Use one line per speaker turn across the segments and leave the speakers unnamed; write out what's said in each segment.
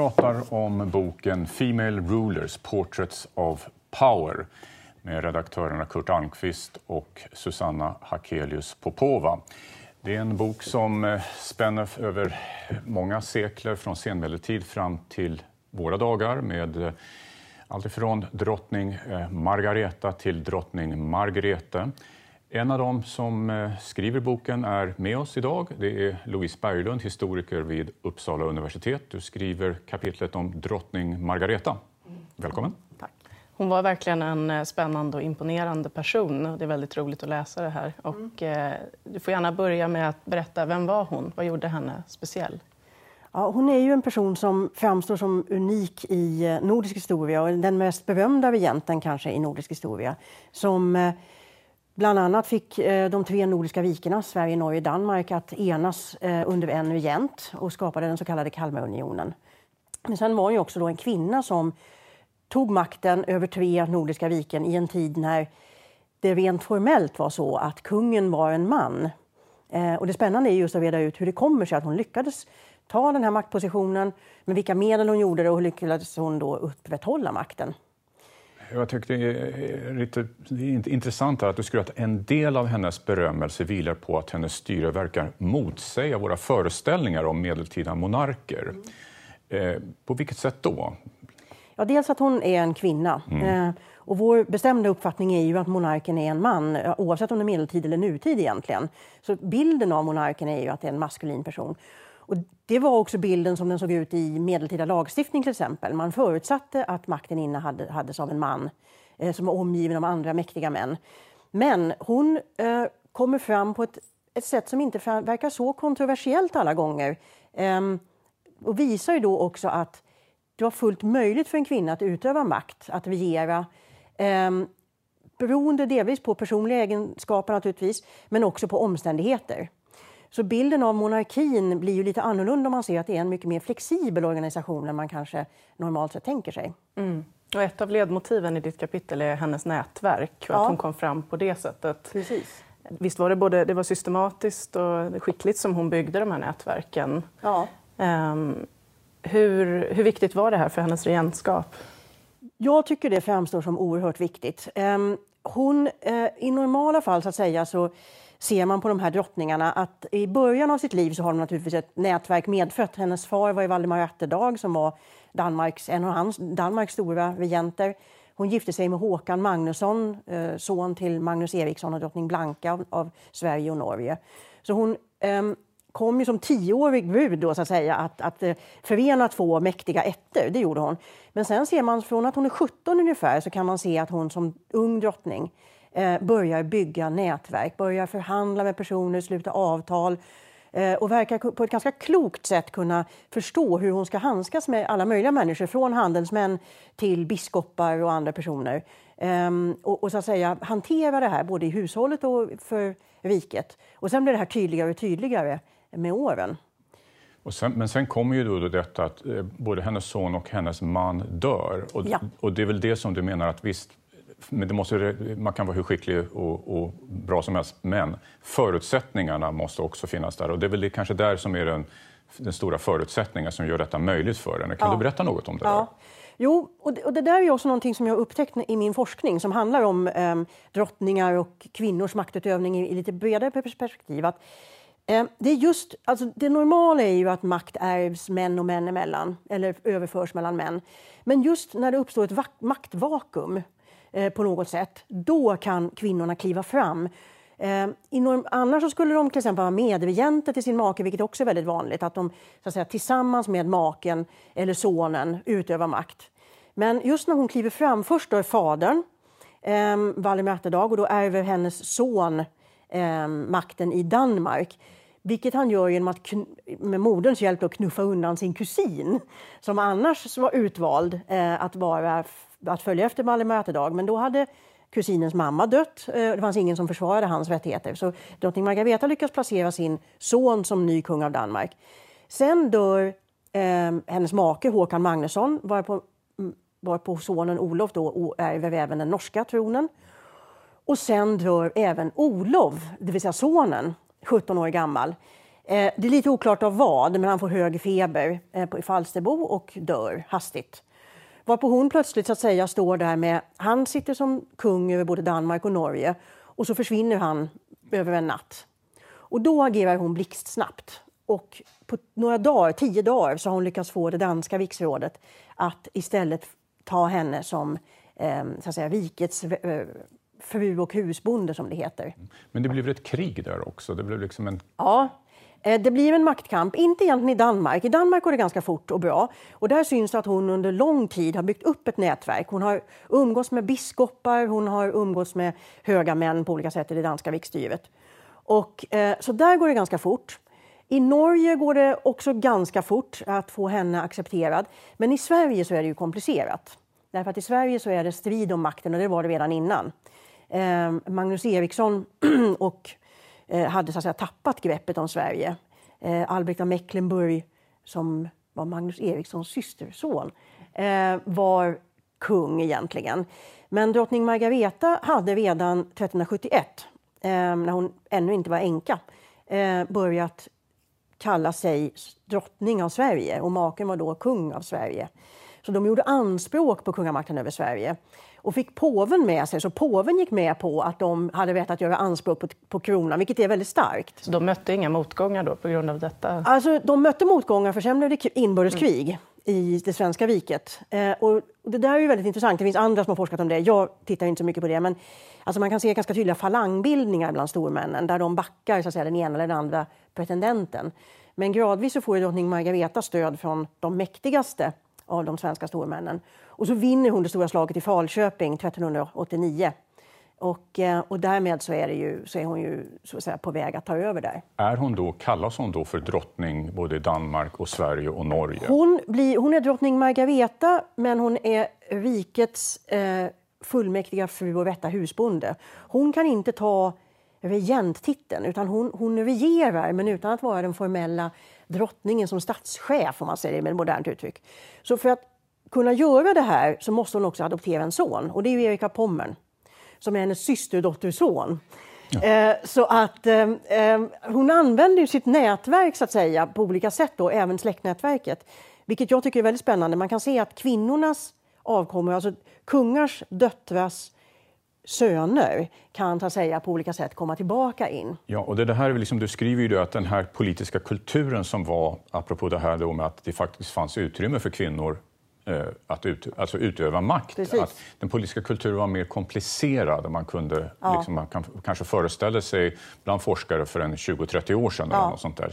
Pratar om boken Female Rulers Portraits of Power med redaktörerna Kurt Almqvist och Susanna Hakelius Popova. Det är en bok som eh, spänner över många sekler från senmedeltid fram till våra dagar med eh, alltifrån drottning eh, Margareta till drottning Margrethe. En av dem som eh, skriver boken är med oss idag. Det är Louise Berglund, historiker vid Uppsala universitet. Du skriver kapitlet om drottning Margareta. Välkommen.
Tack. Hon var verkligen en eh, spännande och imponerande person. Det är väldigt roligt att läsa det här. Och, eh, du får gärna börja med att berätta, vem var hon? Vad gjorde henne speciell?
Ja, hon är ju en person som framstår som unik i nordisk historia och den mest berömda regenten kanske i nordisk historia. Som eh, Bland annat fick eh, de tre nordiska rikena, Sverige, Norge och Danmark, att enas eh, under en regent och skapade den så kallade Kalmarunionen. Men sen var hon ju också då en kvinna som tog makten över tre nordiska riken i en tid när det rent formellt var så att kungen var en man. Eh, och det spännande är just att reda ut hur det kommer sig att hon lyckades ta den här maktpositionen, med vilka medel hon gjorde det och hur lyckades hon då upprätthålla makten.
Jag det är lite det är intressant att du skriver att en del av hennes berömmelse vilar på att hennes styre verkar motsäga våra föreställningar om medeltida monarker. Eh, på vilket sätt då?
Ja, dels att hon är en kvinna. Mm. Eh, och vår bestämda uppfattning är ju att monarken är en man, oavsett om det är medeltid eller nutid egentligen. Så bilden av monarken är ju att det är en maskulin person. Och det var också bilden som den såg ut i medeltida lagstiftning till exempel. Man förutsatte att makten innehades av en man eh, som var omgiven av andra mäktiga män. Men hon eh, kommer fram på ett, ett sätt som inte verkar så kontroversiellt alla gånger. Eh, och visar ju då också att det var fullt möjligt för en kvinna att utöva makt, att regera. Eh, beroende delvis på personliga egenskaper naturligtvis, men också på omständigheter. Så bilden av monarkin blir ju lite annorlunda om man ser att det är en mycket mer flexibel organisation än man kanske normalt sett tänker sig.
Mm. Och ett av ledmotiven i ditt kapitel är hennes nätverk och ja. att hon kom fram på det sättet.
Precis.
Visst var det både det var systematiskt och skickligt som hon byggde de här nätverken?
Ja.
Um, hur, hur viktigt var det här för hennes regentskap?
Jag tycker det framstår som oerhört viktigt. Um, hon, uh, I normala fall så att säga så ser man på de här drottningarna att i början av sitt liv så har de naturligtvis ett nätverk medfött. Hennes far var ju Valdemar Atterdag som var Danmarks, en av hans, Danmarks stora regenter. Hon gifte sig med Håkan Magnusson, eh, son till Magnus Eriksson och drottning Blanka av, av Sverige och Norge. Så hon um, kom ju som tioårig brud då, så att säga, att, att eh, förena två mäktiga ätter. Det gjorde hon. Men sen ser man från att hon är 17 ungefär så kan man se att hon som ung drottning börjar bygga nätverk, börjar förhandla med personer, sluta avtal eh, och verkar på ett ganska klokt sätt kunna förstå hur hon ska handskas med alla möjliga människor, från handelsmän till biskopar och andra personer. Eh, och, och, så att säga hantera det här både i hushållet och för riket. Och sen blir det här tydligare och tydligare med åren.
Sen, men sen kommer ju då detta att eh, både hennes son och hennes man dör. Och, ja. och det är väl det som du menar att visst, men det måste, man kan vara hur skicklig och, och, bra som helst, men förutsättningarna måste också finnas där. Och det är väl det, kanske där som är den, den stora förutsättningen som gör detta möjligt för henne. Kan ja. du berätta något om det? Ja.
Jo, och det, och det, där är också någonting som jag upptäckt i min forskning som handlar om eh, drottningar och kvinnors maktutövning i, i lite bredare perspektiv. Att, eh, det, är just, alltså, det normala är ju att makt ärvs män och män emellan, eller överförs mellan män. Men just när det uppstår ett maktvakuum Eh, på något sätt, då kan kvinnorna kliva fram. Eh, inom, annars så skulle de till exempel vara medregenter till sin make, vilket också är väldigt vanligt, att de så att säga, tillsammans med maken eller sonen utövar makt. Men just när hon kliver fram, först då är fadern, eh, Valdemar Atterdag, och då ärver hennes son eh, makten i Danmark. Vilket han gör genom att med moderns hjälp då knuffa undan sin kusin som annars var utvald eh, att, vara, att följa efter Valdemar Mötedag. Men då hade kusinens mamma dött. Eh, det fanns ingen som försvarade hans rättigheter. Så drottning Margareta lyckas placera sin son som ny kung av Danmark. Sen dör eh, hennes make Håkan Magnusson varpå, mm, varpå sonen Olof då ärver även den norska tronen. Och sen dör även Olof, det vill säga sonen, 17 år gammal. Eh, det är lite oklart av vad, men han får hög feber eh, i Falsterbo och dör hastigt. Varpå hon plötsligt så att säga står där med, han sitter som kung över både Danmark och Norge och så försvinner han över en natt. Och då agerar hon blixtsnabbt. Och på några dagar, tio dagar, så har hon lyckats få det danska viksrådet att istället ta henne som eh, så att säga, rikets eh, fru och husbonde som det heter.
Men det blev ett krig där också? Det blev liksom en...
Ja, eh, det blir en maktkamp, inte egentligen i Danmark. I Danmark går det ganska fort och bra. Och där syns att hon under lång tid har byggt upp ett nätverk. Hon har umgåtts med biskopar, hon har umgåtts med höga män på olika sätt i det danska riksstyret. Och, eh, så där går det ganska fort. I Norge går det också ganska fort att få henne accepterad. Men i Sverige så är det ju komplicerat. Därför att i Sverige så är det strid om makten och det var det redan innan. Eh, Magnus Eriksson och, eh, hade så att säga, tappat greppet om Sverige. Eh, Albrecht av Mecklenburg, som var Magnus Erikssons systerson, eh, var kung egentligen. Men drottning Margareta hade redan 1371, eh, när hon ännu inte var änka, eh, börjat kalla sig drottning av Sverige och maken var då kung av Sverige. Så de gjorde anspråk på kungamakten över Sverige och fick påven med sig. Så påven gick med på att de hade rätt att göra anspråk på, på kronan, vilket är väldigt starkt.
Så de mötte inga motgångar då på grund av detta?
Alltså, de mötte motgångar, för sen blev det inbördeskrig mm. i det svenska riket. Eh, och det där är ju väldigt intressant. Det finns andra som har forskat om det. Jag tittar inte så mycket på det. Men alltså, man kan se ganska tydliga falangbildningar bland stormännen där de backar så att säga, den ena eller den andra pretendenten. Men gradvis så får drottning Margareta stöd från de mäktigaste av de svenska stormännen. Och så vinner hon det stora slaget i Falköping 1389. Och, eh, och därmed så är, det ju, så är hon ju så att säga, på väg att ta över där.
Är hon då, kallas hon då för drottning både i Danmark och Sverige och Norge?
Hon, blir, hon är drottning Margareta, men hon är rikets eh, fullmäktiga fru och rätta husbonde. Hon kan inte ta regenttiteln, utan hon, hon regerar men utan att vara den formella drottningen som statschef, om man säger det med ett modernt uttryck. Så för att kunna göra det här så måste hon också adoptera en son och det är ju Erika Pommern som är hennes systerdotterson. Ja. Eh, så att eh, eh, hon använder sitt nätverk så att säga på olika sätt, då, även släktnätverket. Vilket jag tycker är väldigt spännande. Man kan se att kvinnornas avkommor, alltså kungars döttrars söner kan ta säga, på olika sätt komma tillbaka in.
Ja, och det, här, liksom, du skriver ju att den här politiska kulturen som var, apropå det här då med att det faktiskt fanns utrymme för kvinnor att ut, alltså utöva makt. Att den politiska kulturen var mer komplicerad man kunde ja. liksom, man kan, kanske föreställa sig bland forskare för en 20-30 år sedan. Ja. Eller något sånt där.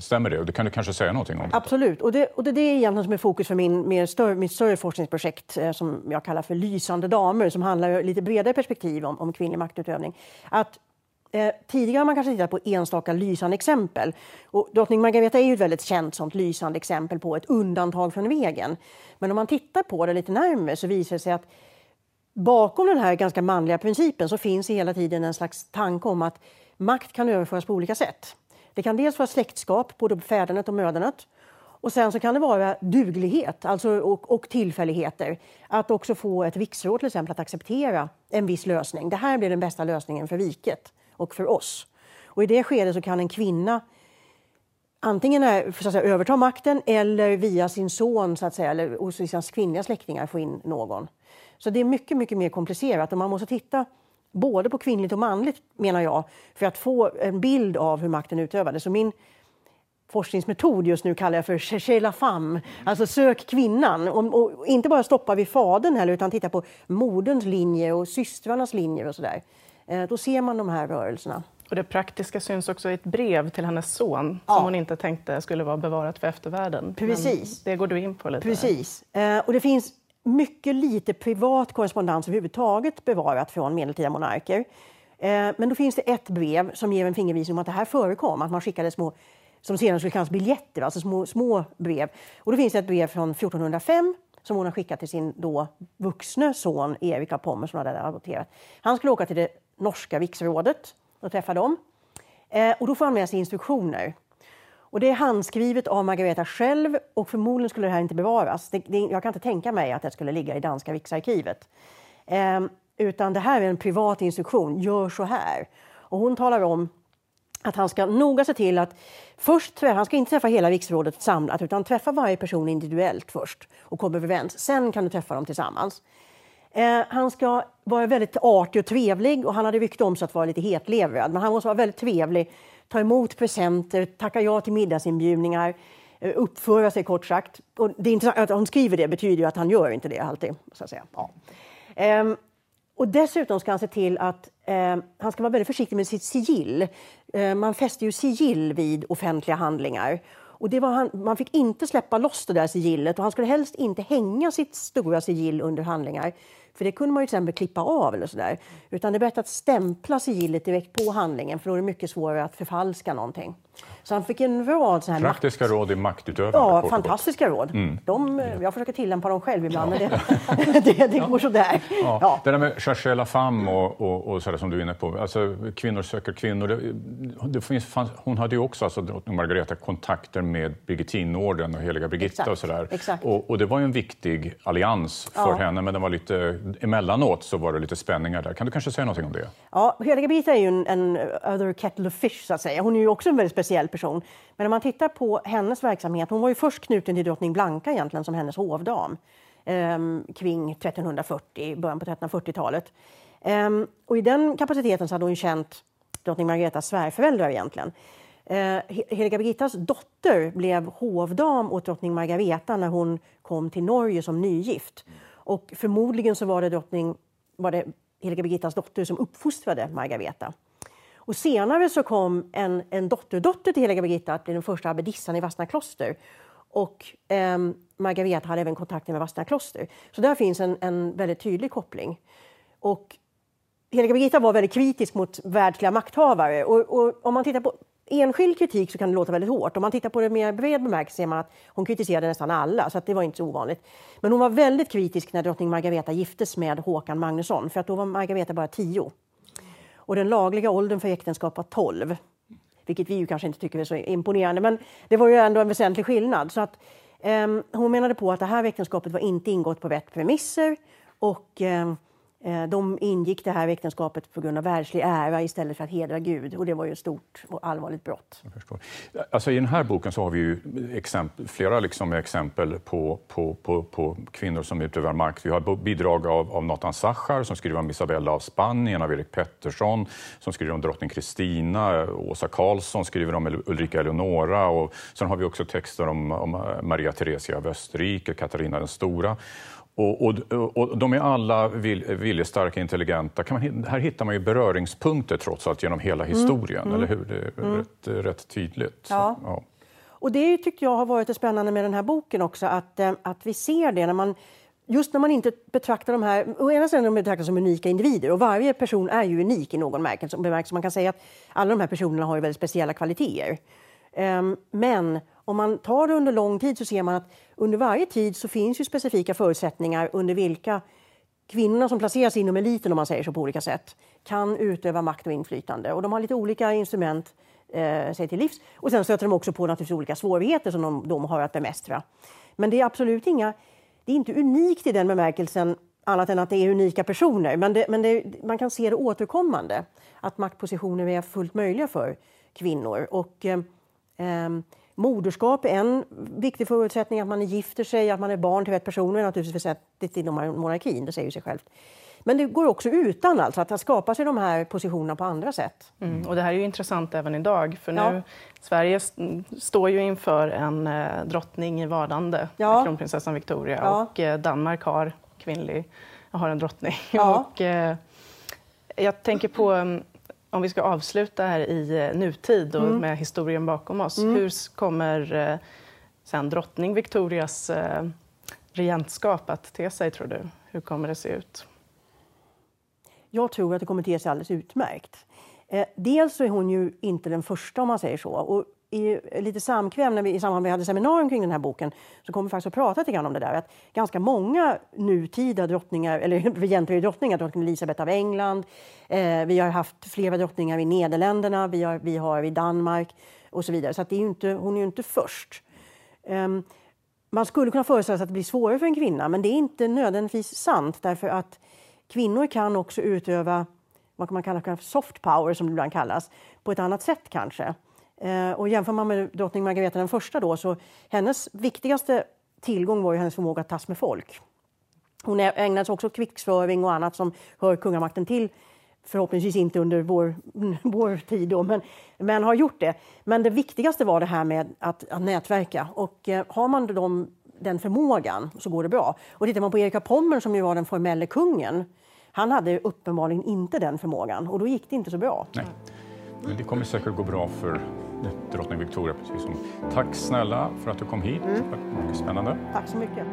Stämmer det? Och det kan du kanske säga någonting om?
Absolut, och det, och det, det är egentligen som är fokus för min, mer större, mitt större forskningsprojekt eh, som jag kallar för Lysande damer som handlar lite bredare perspektiv om, om kvinnlig maktutövning. Att Eh, tidigare har man kanske tittat på enstaka lysande exempel. Och drottning Margareta är ju ett väldigt känt sånt lysande exempel på ett undantag från regeln. Men om man tittar på det lite närmare så visar det sig att bakom den här ganska manliga principen så finns hela tiden en slags tanke om att makt kan överföras på olika sätt. Det kan dels vara släktskap, både fädernet och mödernet. Och sen så kan det vara duglighet alltså, och, och tillfälligheter. Att också få ett riksråd till exempel att acceptera en viss lösning. Det här blir den bästa lösningen för riket och för oss. Och I det skedet så kan en kvinna antingen är, så att säga, överta makten eller via sin son så att säga, eller hos sina kvinnliga släktingar få in någon. Så det är mycket, mycket mer komplicerat och man måste titta både på kvinnligt och manligt, menar jag, för att få en bild av hur makten utövades. Så min forskningsmetod just nu kallar jag för cherchez la femme, alltså sök kvinnan. Och, och inte bara stoppa vid fadern heller, utan titta på moderns linje och systrarnas linjer och sådär. Eh, då ser man de här rörelserna.
Och det praktiska syns också i ett brev till hennes son ja. som hon inte tänkte skulle vara bevarat för eftervärlden.
Precis.
Men det går du in på lite.
Precis. Eh, och det finns mycket lite privat korrespondens överhuvudtaget bevarat från medeltida monarker. Eh, men då finns det ett brev som ger en fingervisning om att det här förekom, att man skickade små som senare skulle kallas biljetter, alltså små, små brev. Och då finns det ett brev från 1405 som hon har skickat till sin då vuxne son Erik av Pommern som hade adopterat. Han skulle åka till det norska viksrådet och träffa dem. Eh, och då får han med sig instruktioner. Och det är handskrivet av Margareta själv och förmodligen skulle det här inte bevaras. Det, det, jag kan inte tänka mig att det skulle ligga i danska viksarkivet. Ehm, utan det här är en privat instruktion, gör så här. Och hon talar om att han ska noga se till att först, han ska inte träffa hela riksrådet samlat utan träffa varje person individuellt först och komma överens. Sen kan du träffa dem tillsammans. Eh, han ska vara väldigt artig och trevlig och han hade rykte om sig att vara lite hetlevrad. Men han måste vara väldigt trevlig, ta emot presenter, tacka ja till middagsinbjudningar, eh, uppföra sig kort sagt. Och det är intressant att hon skriver det betyder ju att han gör inte det alltid. Så att säga. Ja. Eh, och dessutom ska han se till att eh, han ska vara väldigt försiktig med sitt sigill. Eh, man fäster ju sigill vid offentliga handlingar. Och det var han, man fick inte släppa loss det där sigillet och han skulle helst inte hänga sitt stora sigill under handlingar. För det kunde man ju till exempel klippa av eller sådär. Utan det är bättre att stämpla sigillet direkt på handlingen för då är det mycket svårare att förfalska någonting. Så han fick en rad så här
Praktiska
makt...
råd i maktutövande?
Ja, fantastiska råd. Mm. De, jag försöker tillämpa dem själv ibland, ja. men det, det, det går sådär.
Ja. Ja. Det där med cherchez la femme och, och, och sådär som du är inne på, alltså, kvinnor söker kvinnor. Det, det finns, fanns, hon hade ju också, alltså, Margareta, kontakter med Birgittinorden och heliga Birgitta
Exakt.
och sådär.
Exakt.
Och, och, det var ju en viktig allians för henne, men den var lite, emellanåt så var det lite spänningar där. Kan du kanske säga någonting om det?
Ja, heliga Birgitta är ju en, en other kettle of fish, så att säga. Hon är ju också en väldigt speciell person. Men om man tittar på hennes verksamhet, hon var ju först knuten till drottning Blanka egentligen som hennes hovdam eh, kring 1340, början på 1340-talet. Eh, och i den kapaciteten så hade hon ju känt drottning Margaretas svärföräldrar egentligen. Eh, Heliga Birgittas dotter blev hovdam åt drottning Margareta när hon kom till Norge som nygift. Och förmodligen så var det, drottning, var det Heliga Birgittas dotter som uppfostrade Margareta. Och senare så kom en, en dotterdotter till heliga Birgitta att bli den första abbedissan i Vadstena kloster. Och eh, Margareta hade även kontakter med Vadstena kloster. Så där finns en, en väldigt tydlig koppling. Och heliga Birgitta var väldigt kritisk mot världsliga makthavare. Och, och, om man tittar på enskild kritik så kan det låta väldigt hårt. Om man tittar på det mer bred bemärkelse ser man att hon kritiserade nästan alla, så det var inte så ovanligt. Men hon var väldigt kritisk när drottning Margareta giftes med Håkan Magnusson, för att då var Margareta bara tio. Och den lagliga åldern för äktenskap var 12. Vilket vi ju kanske inte tycker är så imponerande, men det var ju ändå en väsentlig skillnad. Så att, eh, hon menade på att det här äktenskapet var inte ingått på rätt premisser och Eh, Eh, de ingick det här äktenskapet på grund av världslig ära istället för att hedra Gud. Och det var ju ett stort och allvarligt brott.
Jag förstår. Alltså, I den här boken så har vi ju exempel, flera liksom exempel på, på, på, på kvinnor som utövar makt. Vi har bidrag av, av Nathan Sachar som skriver om Isabella av Spanien, av Erik Pettersson som skriver om drottning Kristina, Åsa Karlsson skriver om Ulrika Eleonora och sen har vi också texter om, om Maria Theresia av Österrike, Katarina den stora. Och, och, och, de är alla viljestarka, intelligenta. Kan man, här hittar man ju beröringspunkter trots allt genom hela mm, historien, mm. eller hur? Det är mm. rätt, rätt, tydligt.
Ja. Så, ja. Och det tyckte jag har varit det spännande med den här boken också, att, eh, att vi ser det när man Just när man inte betraktar de här, å ena sidan de betraktas som unika individer och varje person är ju unik i någon bemärkelse. Man kan säga att alla de här personerna har ju väldigt speciella kvaliteter. Um, men om man tar det under lång tid så ser man att under varje tid så finns ju specifika förutsättningar under vilka kvinnorna som placeras inom eliten om man säger så på olika sätt kan utöva makt och inflytande. Och de har lite olika instrument eh, sig till livs. Och sen stöter de också på naturligtvis olika svårigheter som de, de har att bemästra. Men det är absolut inga, det är inte unikt i den bemärkelsen annat än att det är unika personer. Men, det, men det, man kan se det återkommande, att maktpositioner är fullt möjliga för kvinnor. Och, eh, eh, Moderskap är en viktig förutsättning, att man gifter sig, att man är barn till rätt personer är naturligtvis väsentligt inom monarkin, det säger sig självt. Men det går också utan, alltså, att skapa sig de här positionerna på andra sätt.
Mm, och det här är ju intressant även idag, för nu ja. Sverige står ju inför en eh, drottning i vardande, ja. kronprinsessan Victoria, ja. och eh, Danmark har kvinnlig, har en drottning. Och, eh, jag tänker på mm, om vi ska avsluta här i eh, nutid och mm. med historien bakom oss, mm. hur kommer eh, sen drottning Victorias eh, regentskap att te sig, tror du? Hur kommer det se ut?
jag tror att det kommer te sig alldeles utmärkt. Eh, dels är hon ju inte den första om man säger så. Och i eh, lite samkväm när vi, i samband med vi hade seminarium kring den här boken så kom vi faktiskt att prata lite grann om det där. Att ganska många nutida drottningar, eller egentligen drottningar, drottning Elisabeth av England, eh, vi har haft flera drottningar i Nederländerna, vi har, vi har i Danmark och så vidare. Så det är inte, hon är ju inte först. Um, man skulle kunna föreställa sig att det blir svårare för en kvinna, men det är inte nödvändigtvis sant därför att kvinnor kan också utöva vad kan man kalla för soft power, som det ibland kallas, på ett annat sätt kanske. Eh, och jämför man med drottning Margareta den första då, så hennes viktigaste tillgång var ju hennes förmåga att tas med folk. Hon ägnade sig också åt krigsföring och annat som hör kungamakten till. Förhoppningsvis inte under vår, vår tid, då, men, men har gjort det. Men det viktigaste var det här med att, att nätverka. Och eh, har man de, den förmågan så går det bra. Och tittar man på Erik av Pommern som ju var den formelle kungen, han hade uppenbarligen inte den förmågan och då gick det inte så bra.
Nej. Det kommer säkert gå bra för drottning Victoria. Precis som. Tack snälla för att du kom hit. Mm. Mycket spännande.
Tack så mycket.